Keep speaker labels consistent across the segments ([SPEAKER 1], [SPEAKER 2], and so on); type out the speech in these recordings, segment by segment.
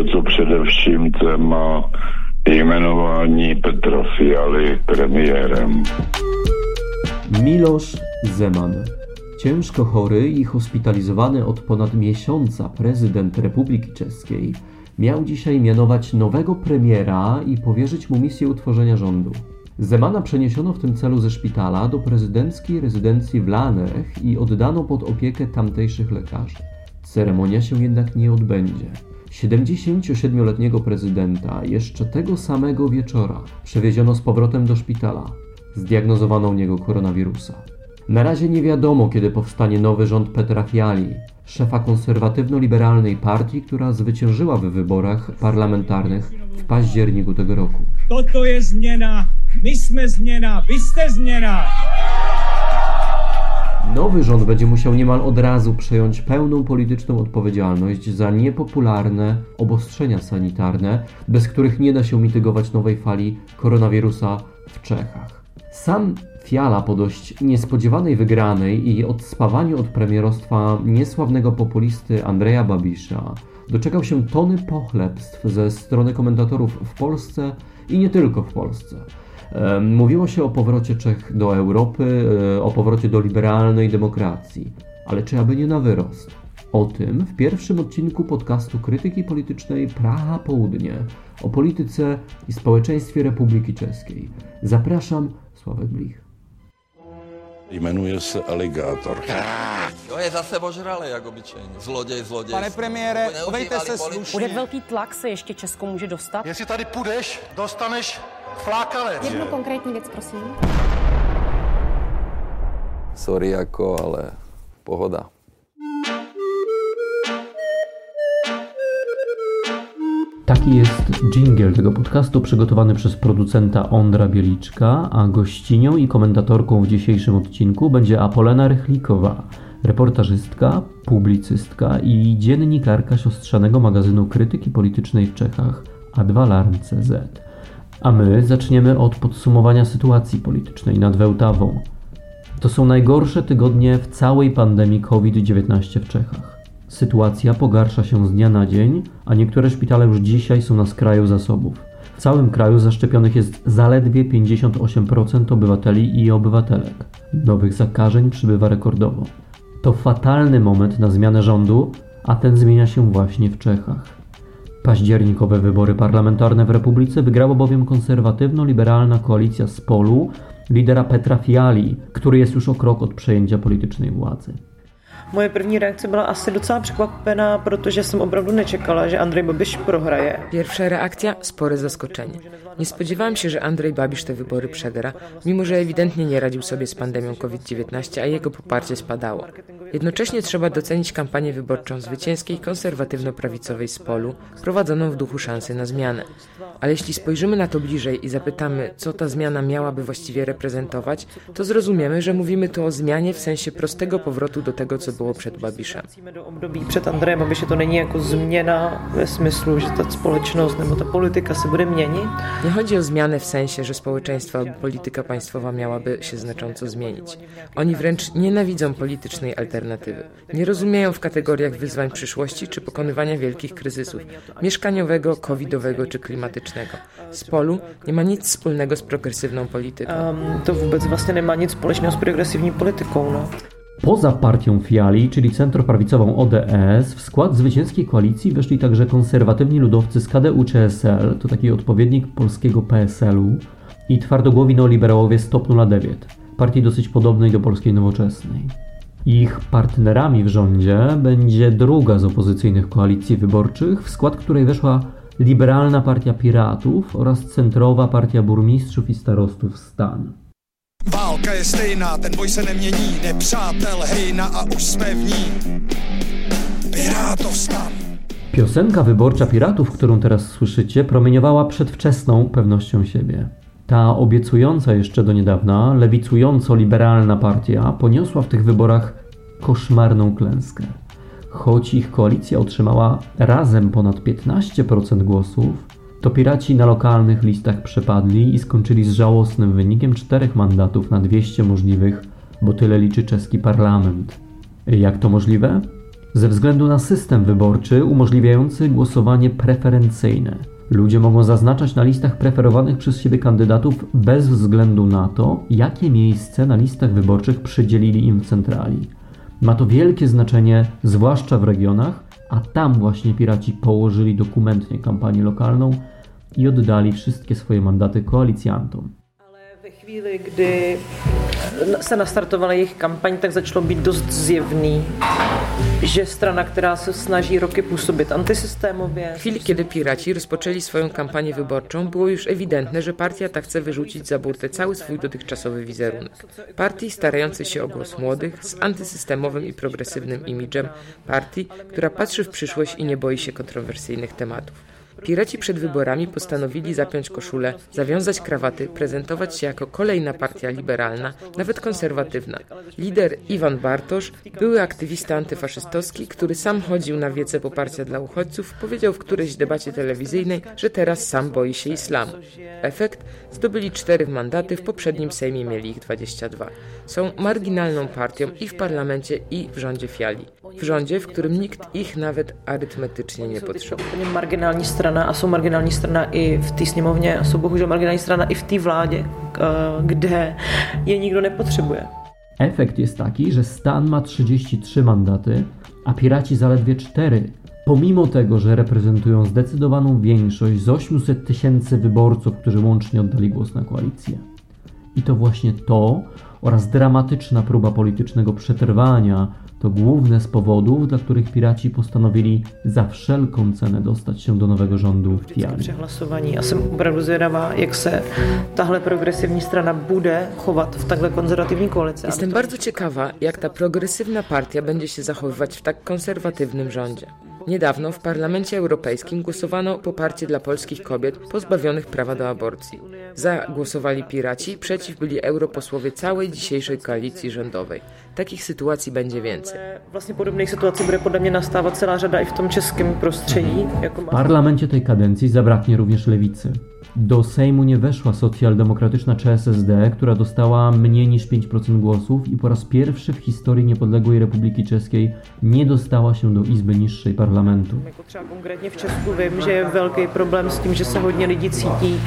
[SPEAKER 1] je to především téma jmenování Petra Fialy premiérem.
[SPEAKER 2] Miloš Zeman. Ciężko chory i hospitalizowany od ponad miesiąca prezydent Republiki Czeskiej miał dzisiaj mianować nowego premiera i powierzyć mu misję utworzenia rządu. Zemana przeniesiono w tym celu ze szpitala do prezydenckiej rezydencji w Lanech i oddano pod opiekę tamtejszych lekarzy. Ceremonia się jednak nie odbędzie. 77-letniego prezydenta jeszcze tego samego wieczora przewieziono z powrotem do szpitala. Zdiagnozowano u niego koronawirusa. Na razie nie wiadomo, kiedy powstanie nowy rząd Petra Fiali, szefa konserwatywno-liberalnej partii, która zwyciężyła w wyborach parlamentarnych w październiku tego roku.
[SPEAKER 3] Toto je změna, my jsme změna, vy jste změna.
[SPEAKER 2] Nowy rząd będzie musiał niemal od razu przejąć pełną polityczną odpowiedzialność za niepopularne obostrzenia sanitarne, bez których nie da się mitygować nowej fali koronawirusa w Czechach. Sam Fiala po dość niespodziewanej wygranej i odspawaniu od premierostwa niesławnego populisty Andrzeja Babisza doczekał się tony pochlebstw ze strony komentatorów w Polsce i nie tylko w Polsce. Mówiło się o powrocie Czech do Europy, e, o powrocie do liberalnej demokracji, ale czy aby nie na wyrost? O tym w pierwszym odcinku podcastu Krytyki Politycznej Praha Południe o polityce i społeczeństwie Republiki Czeskiej. Zapraszam, Sławek Blich.
[SPEAKER 1] Jmenuje se Aligátor.
[SPEAKER 4] To je zase ožrale, jak obyčejně. Zloděj, zloděj.
[SPEAKER 5] Pane premiére, chovejte se slušně.
[SPEAKER 6] Jak velký tlak se ještě Česko může dostat?
[SPEAKER 5] Jestli tady půjdeš, dostaneš flákanec.
[SPEAKER 7] Jednu konkrétní věc, prosím.
[SPEAKER 4] Sorry jako, ale pohoda.
[SPEAKER 2] Taki jest jingle tego podcastu przygotowany przez producenta Ondra Bieliczka, a gościnią i komentatorką w dzisiejszym odcinku będzie Apolena Rychlikowa, reportażystka, publicystka i dziennikarka siostrzanego magazynu krytyki politycznej w Czechach A2 Larn.cz. A my zaczniemy od podsumowania sytuacji politycznej nad Wełtawą. To są najgorsze tygodnie w całej pandemii COVID-19 w Czechach. Sytuacja pogarsza się z dnia na dzień, a niektóre szpitale już dzisiaj są na skraju zasobów. W całym kraju zaszczepionych jest zaledwie 58% obywateli i obywatelek. Nowych zakażeń przybywa rekordowo. To fatalny moment na zmianę rządu, a ten zmienia się właśnie w Czechach. Październikowe wybory parlamentarne w Republice wygrała bowiem konserwatywno-liberalna koalicja z Polu lidera Petra Fiali, który jest już o krok od przejęcia politycznej władzy.
[SPEAKER 8] Moje první reakce byla asi docela překvapená, protože jsem opravdu nečekala, že Andrej Babiš prohraje.
[SPEAKER 9] Pierwsza reakcja spore zaskoczenie. Nie spodziewałam się, że Andrzej Babisz te wybory przegra, mimo że ewidentnie nie radził sobie z pandemią COVID-19, a jego poparcie spadało. Jednocześnie trzeba docenić kampanię wyborczą zwycięskiej konserwatywno-prawicowej z polu, prowadzoną w duchu szansy na zmianę. Ale jeśli spojrzymy na to bliżej i zapytamy, co ta zmiana miałaby właściwie reprezentować, to zrozumiemy, że mówimy tu o zmianie w sensie prostego powrotu do tego, co było przed Babiszem.
[SPEAKER 8] před Andrejem Babiše to není jako změna ve smyslu, že ta společnost nebo ta politika se bude.
[SPEAKER 9] Nie chodzi o zmianę w sensie, że społeczeństwo albo polityka państwowa miałaby się znacząco zmienić. Oni wręcz nienawidzą politycznej alternatywy. Nie rozumieją w kategoriach wyzwań przyszłości czy pokonywania wielkich kryzysów mieszkaniowego, covidowego czy klimatycznego. Z polu nie ma nic wspólnego z progresywną polityką.
[SPEAKER 8] Um, to vůbec vlastně nemá nic společného s progresivní politikou. No.
[SPEAKER 2] Poza partią Fiali, czyli centroprawicową ODS, w skład zwycięskiej koalicji weszli także konserwatywni ludowcy z KDU-CSL, to taki odpowiednik polskiego PSL-u, i twardogłowi neoliberałowie z Top 09, partii dosyć podobnej do polskiej nowoczesnej. Ich partnerami w rządzie będzie druga z opozycyjnych koalicji wyborczych, w skład której weszła Liberalna Partia Piratów oraz Centrowa Partia Burmistrzów i Starostów Stan.
[SPEAKER 5] Válka je stejná, ten boj se nemění, nepřátel, hejna a už jsme v ní.
[SPEAKER 2] Piosenka wyborcza Piratów, którą teraz słyszycie, promieniowała przedwczesną pewnością siebie. Ta obiecująca jeszcze do niedawna, lewicująco-liberalna partia poniosła w tych wyborach koszmarną klęskę. Choć ich koalicja otrzymała razem ponad 15% głosów, to piraci na lokalnych listach przepadli i skończyli z żałosnym wynikiem czterech mandatów na 200 możliwych, bo tyle liczy czeski parlament. Jak to możliwe? ze względu na system wyborczy umożliwiający głosowanie preferencyjne. Ludzie mogą zaznaczać na listach preferowanych przez siebie kandydatów bez względu na to, jakie miejsce na listach wyborczych przydzielili im w centrali. Ma to wielkie znaczenie, zwłaszcza w regionach, a tam właśnie piraci położyli dokumentnie kampanię lokalną i oddali wszystkie swoje mandaty koalicjantom.
[SPEAKER 8] Chvíli, kdy se nastartovala jejich kampaň, tak začalo být dost zjevný, že strana, která se snaží roky působit antysystémově...
[SPEAKER 9] W chwili, kiedy piraci rozpoczęli swoją kampanię wyborczą, było już ewidentne, że partia ta chce wyrzucić za burtę cały swój dotychczasowy wizerunek. Partii starającej się o głos młodych, z antysystemowym i progresywnym imidżem, partii, która patrzy w przyszłość i nie boi się kontrowersyjnych tematów. Piraci przed wyborami postanowili zapiąć koszulę, zawiązać krawaty, prezentować się jako kolejna partia liberalna, nawet konserwatywna. Lider Iwan Bartosz, były aktywista antyfaszystowski, który sam chodził na wiece poparcia dla uchodźców, powiedział w którejś debacie telewizyjnej, że teraz sam boi się islamu. Efekt? Zdobyli cztery mandaty, w poprzednim Sejmie mieli ich 22. Są marginalną partią i w parlamencie, i w rządzie Fiali. W rządzie, w którym nikt ich nawet arytmetycznie nie potrzebuje.
[SPEAKER 8] Úplně marginální strana a jsou marginální strana i v té sněmovně a jsou bohužel marginální strana i v té vládě, kde je nikdo nepotřebuje.
[SPEAKER 2] Efekt jest taki, że Stan ma 33 mandaty, a piraci zaledwie 4. Pomimo tego, że reprezentują zdecydowaną większość z 800 tysięcy wyborców, którzy łącznie oddali głos na koalicję. I to właśnie to oraz dramatyczna próba politycznego przetrwania to główne z powodów, dla których piraci postanowili za wszelką cenę dostać się do nowego rządu w Tiali.
[SPEAKER 8] Přehlasovaní a jsem opravdu zvědavá, jak se tahle progresivní strana bude chovat v takhle konzervativní koalici.
[SPEAKER 9] Jestem bardzo ciekawa, jak ta progresywna partia będzie się zachowywać w tak konserwatywnym rządzie. Niedawno w Parlamencie Europejskim głosowano o poparcie dla polskich kobiet pozbawionych prawa do aborcji. Za głosowali piraci, przeciw byli europosłowie całej dzisiejszej koalicji rządowej. Takich sytuacji będzie więcej.
[SPEAKER 8] Vlastně podobných situací bude podle mě nastávat celá řada i v tom českém prostředí. Jako
[SPEAKER 2] W parlamencie tej kadencji zabraknie również lewicy. Do Sejmu nie weszła socjaldemokratyczna ČSSD, która dostała mniej niż 5% głosów i po raz pierwszy w historii niepodległej Republiki Czeskiej nie dostała się do izby niższej parlamentu.
[SPEAKER 8] Jako třeba konkrétně v Česku vím, že je velký problém s tím, že se hodně lidí cítí,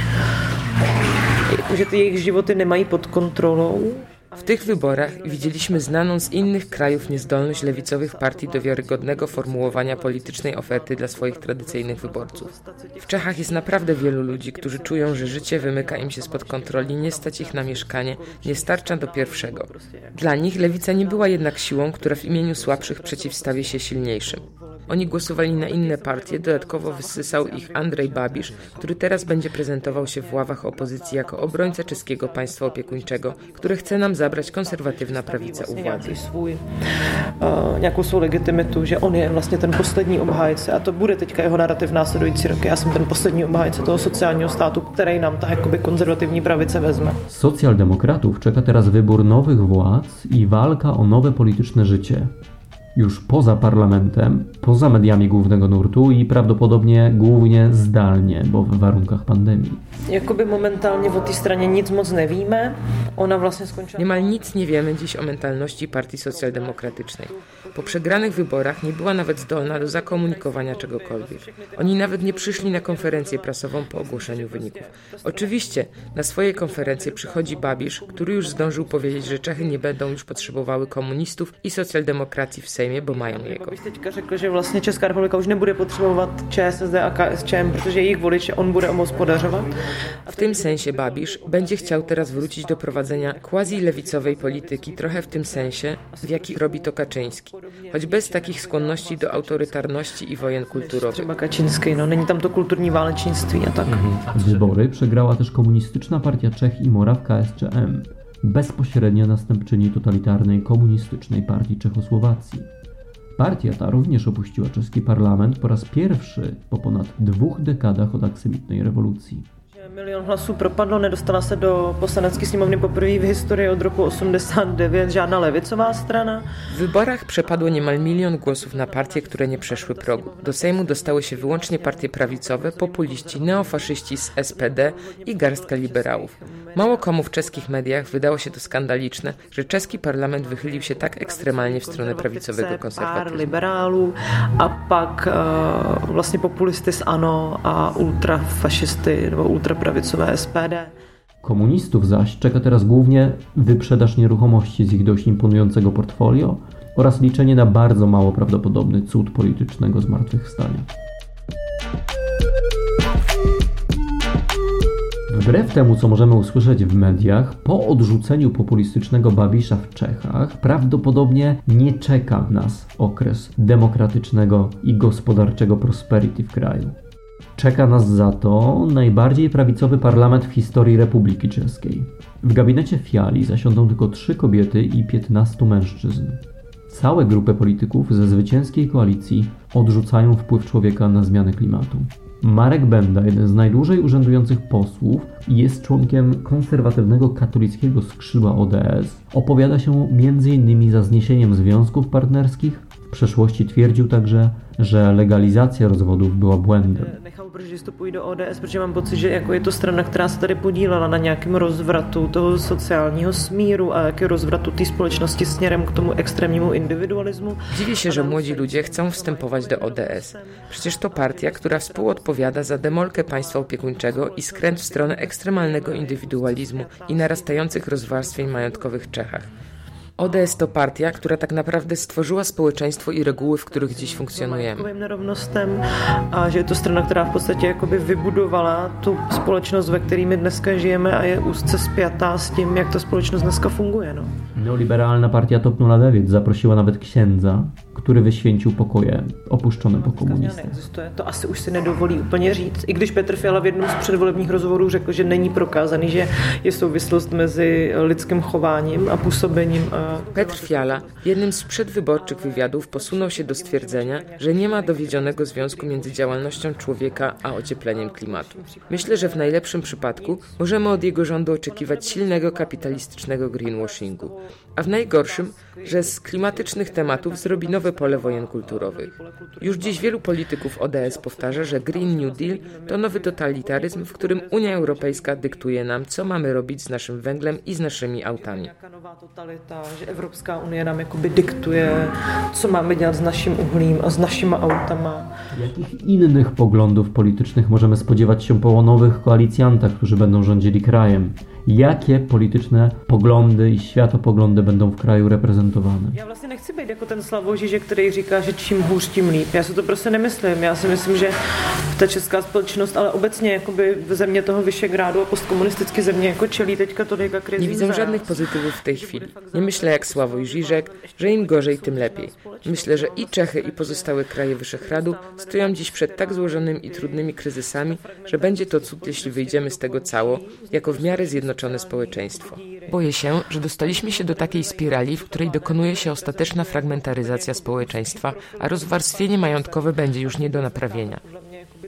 [SPEAKER 8] že ty nemají pod kontrolou.
[SPEAKER 9] W tych wyborach widzieliśmy znaną z innych krajów niezdolność lewicowych partii do wiarygodnego formułowania politycznej oferty dla swoich tradycyjnych wyborców. W Czechach jest naprawdę wielu ludzi, którzy czują, że życie wymyka im się spod kontroli, nie stać ich na mieszkanie, nie starcza do pierwszego. Dla nich lewica nie była jednak siłą, która w imieniu słabszych przeciwstawi się silniejszym. Oni głosowali na inne partie, dodatkowo wysysał ich Andrzej Babisz, który teraz będzie prezentował się w ławach opozycji jako obrońca czeskiego państwa opiekuńczego, które chce nam zabrać konserwatywna prawica u władzy.
[SPEAKER 8] Svůj, uh, nějakou svou legitimitu, že on je vlastně ten poslední obhájce a to bude teďka jeho narrativ následující roky. Já jsem ten poslední obhájce toho sociálního státu, který nám ta jakoby konzervativní pravice vezme.
[SPEAKER 2] Socjaldemokratów czeka teraz wybór nowych władz i walka o nowe polityczne życie. Już poza parlamentem, poza mediami głównego nurtu i prawdopodobnie głównie zdalnie, bo w warunkach pandemii.
[SPEAKER 8] Jakoby momentálně o té straně nic moc nevíme. Ona vlastně skončila...
[SPEAKER 9] Niemal nic nie wiemy dziś o mentalności Partii Socjaldemokratycznej. Po przegranych wyborach nie była nawet zdolna do zakomunikowania czegokolwiek. Oni nawet nie przyszli na konferencję prasową po ogłoszeniu wyników. Oczywiście na swoje konferencje przychodzi Babisz, który już zdążył powiedzieć, że Czechy nie będą już potrzebowały komunistów i socjaldemokracji w Sejmie, bo mają jego.
[SPEAKER 8] Bych teďka řekl, že vlastně Česká republika už nebude potřebovat ČSSD a KSČM, protože jejich voliče on bude obospodařovat.
[SPEAKER 9] W tym sensie Babisz będzie chciał teraz wrócić do prowadzenia quasi-lewicowej polityki, trochę w tym sensie, w jaki robi to Kaczyński. Choć bez takich skłonności do autorytarności i wojen kulturowych.
[SPEAKER 8] Kaczynský, no není tam to kulturní válečnictví a tak.
[SPEAKER 2] Wybory przegrała też komunistyczna partia Czech i Moraw KSČM, bezpośrednia następczyni totalitarnej komunistycznej partii Czechosłowacji. Partia ta również opuściła czeski parlament po raz pierwszy po ponad dwóch dekadach od aksymitnej rewolucji.
[SPEAKER 8] Milion hlasů propadlo, nedostala se do poslanecké sněmovny poprvé v historii od roku 89 žádná levicová strana.
[SPEAKER 9] W wyborach przepadło niemal milion głosów na partie, które nie przeszły progu. Do Sejmu dostały się wyłącznie partie prawicowe, populiści, neofaszyści z SPD i garstka liberałów. Mało komu w czeskich mediach wydało się to skandaliczne, że czeski parlament wychylił się tak ekstremalnie w stronę prawicowego konserwatyzmu.
[SPEAKER 8] liberálů a pak uh, vlastně populisty z ANO a ultrafašisty nebo ultrapravicové SPD.
[SPEAKER 2] Komunistów zaś czeka teraz głównie wyprzedaż nieruchomości z ich dość imponującego portfolio oraz liczenie na bardzo mało prawdopodobny cud politycznego zmartwychwstania. Wbrew temu, co możemy usłyszeć w mediach, po odrzuceniu populistycznego Babisza w Czechach prawdopodobnie nie czeka nas okres demokratycznego i gospodarczego prosperity w kraju. Czeka nas za to najbardziej prawicowy parlament w historii Republiki Czeskiej. W gabinecie Fiali zasiądą tylko trzy kobiety i 15 mężczyzn. Całe grupy polityków ze zwycięskiej koalicji odrzucają wpływ człowieka na zmianę klimatu. Marek Benda, jeden z najdłużej urzędujących posłów jest członkiem konserwatywnego katolickiego skrzydła ODS, opowiada się m.in. za zniesieniem związków partnerskich. W przeszłości twierdził także, że legalizacja rozwodów była błędem.
[SPEAKER 8] Nechal, protože vstupují do ODS, protože mám pocit, že jako je to strana, která se tady podílela na nějakém rozvratu toho sociálního smíru a jaké rozvratu té společnosti směrem k tomu extrémnímu individualismu.
[SPEAKER 9] Dziwię się, że młodzi ludzie chcą wstępować do ODS. Przecież to partia, która współodpowiada za demolkę państwa opiekuńczego i skręt w stronę ekstremalnego indywidualizmu i narastających rozwarstwień majątkowych w Czechach. ODS to partia, która tak naprawdę stworzyła społeczeństwo i reguły, w których dziś funkcjonujemy.
[SPEAKER 8] nerovnostem a že je to strana, která v podstatě jakoby vybudovala tu společnost, ve které my dneska žijeme a je úzce spjatá s tím, jak ta společnost dneska funguje. No.
[SPEAKER 2] Neoliberalna partia Top 09 zaprosiła nawet księdza, który wyświęcił pokoje opuszczone po komunistach.
[SPEAKER 8] to asi už si nedovolí úplně říct. I když Petr Fiala v jednom z předvolebních rozhovorů řekl, že není prokázaný, že je souvislost mezi lidským chováním a působením. a-
[SPEAKER 9] Petr Fiala w jednym z przedwyborczych wywiadów posunął się do stwierdzenia, że nie ma dowiedzionego związku między działalnością człowieka a ociepleniem klimatu. Myślę, że w najlepszym przypadku możemy od jego rządu oczekiwać silnego kapitalistycznego greenwashingu, a w najgorszym, że z klimatycznych tematów zrobi nowe pole wojen kulturowych. Już dziś wielu polityków ODS powtarza, że Green New Deal to nowy totalitaryzm, w którym Unia Europejska dyktuje nam, co mamy robić z naszym węglem i z naszymi autami.
[SPEAKER 8] Nová totalita, že Evropská unie nám jakoby diktuje, co máme dělat s naším uhlím a s našima autama.
[SPEAKER 2] Jakich innych poglądów politycznych możemy spodziewać się po nowych koalicjantach, którzy będą rządzili krajem? Jakie polityczne poglądy i światopoglądy będą w kraju reprezentowane?
[SPEAKER 8] Já vlastně nechci být jako ten Slavožiže, který říká, že čím hůř, tím líp. Já si to prostě nemyslím. Já si myslím, že ta česká společnost, ale obecně jakoby v země toho Vyšegrádu a postkomunistické země jako čelí teďka tolika krizí.
[SPEAKER 9] Nie widzę żadnych pozytywów w tej chwili. Nie myślę jak Sławoj Žižek, że im gorzej, tym lepiej. Myślę, że i Czechy, i pozostałe kraje Wyszehradu stoją dziś przed tak złożonymi i trudnymi kryzysami, że będzie to cud, jeśli wyjdziemy z tego cało, jako w miarę zjednoczone społeczeństwo. Boję się, że dostaliśmy się do takiej spirali, w której dokonuje się ostateczna fragmentaryzacja społeczeństwa, a rozwarstwienie majątkowe będzie już nie do naprawienia.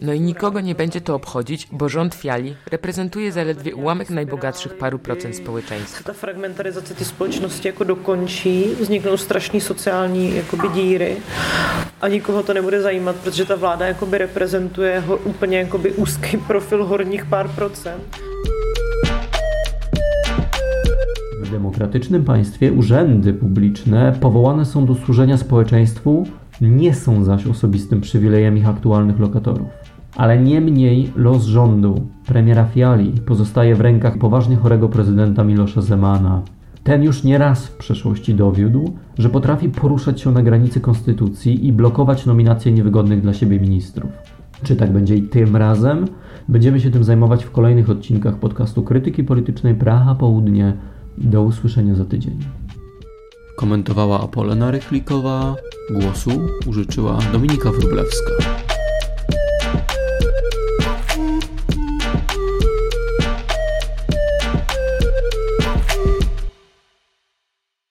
[SPEAKER 9] No i nikogo nie będzie to obchodzić, bo rząd Fiali reprezentuje zaledwie ułamek najbogatszych paru procent społeczeństwa.
[SPEAKER 8] ta fragmentarizace té společnosti jako dokončí, vzniknou strašný sociální jakoby díry a nikoho to nebude zajímat, protože ta vláda jakoby reprezentuje ho, úplně jakoby úzký profil horních pár procent.
[SPEAKER 2] Demokratycznym państwie urzędy publiczne powołane są do służenia społeczeństwu, nie są zaś osobistym przywilejem ich aktualnych lokatorów. Ale niemniej los rządu premiera Fiali pozostaje w rękach poważnie chorego prezydenta Milosza Zemana. Ten już nie raz w przeszłości dowiódł, że potrafi poruszać się na granicy konstytucji i blokować nominacje niewygodnych dla siebie ministrów. Czy tak będzie i tym razem? Będziemy się tym zajmować w kolejnych odcinkach podcastu Krytyki Politycznej Praha Południe. Do usłyszenia za tydzień. Komentowała Apolena Rychlikowa, głosu użyczyła Dominika Wróblewska.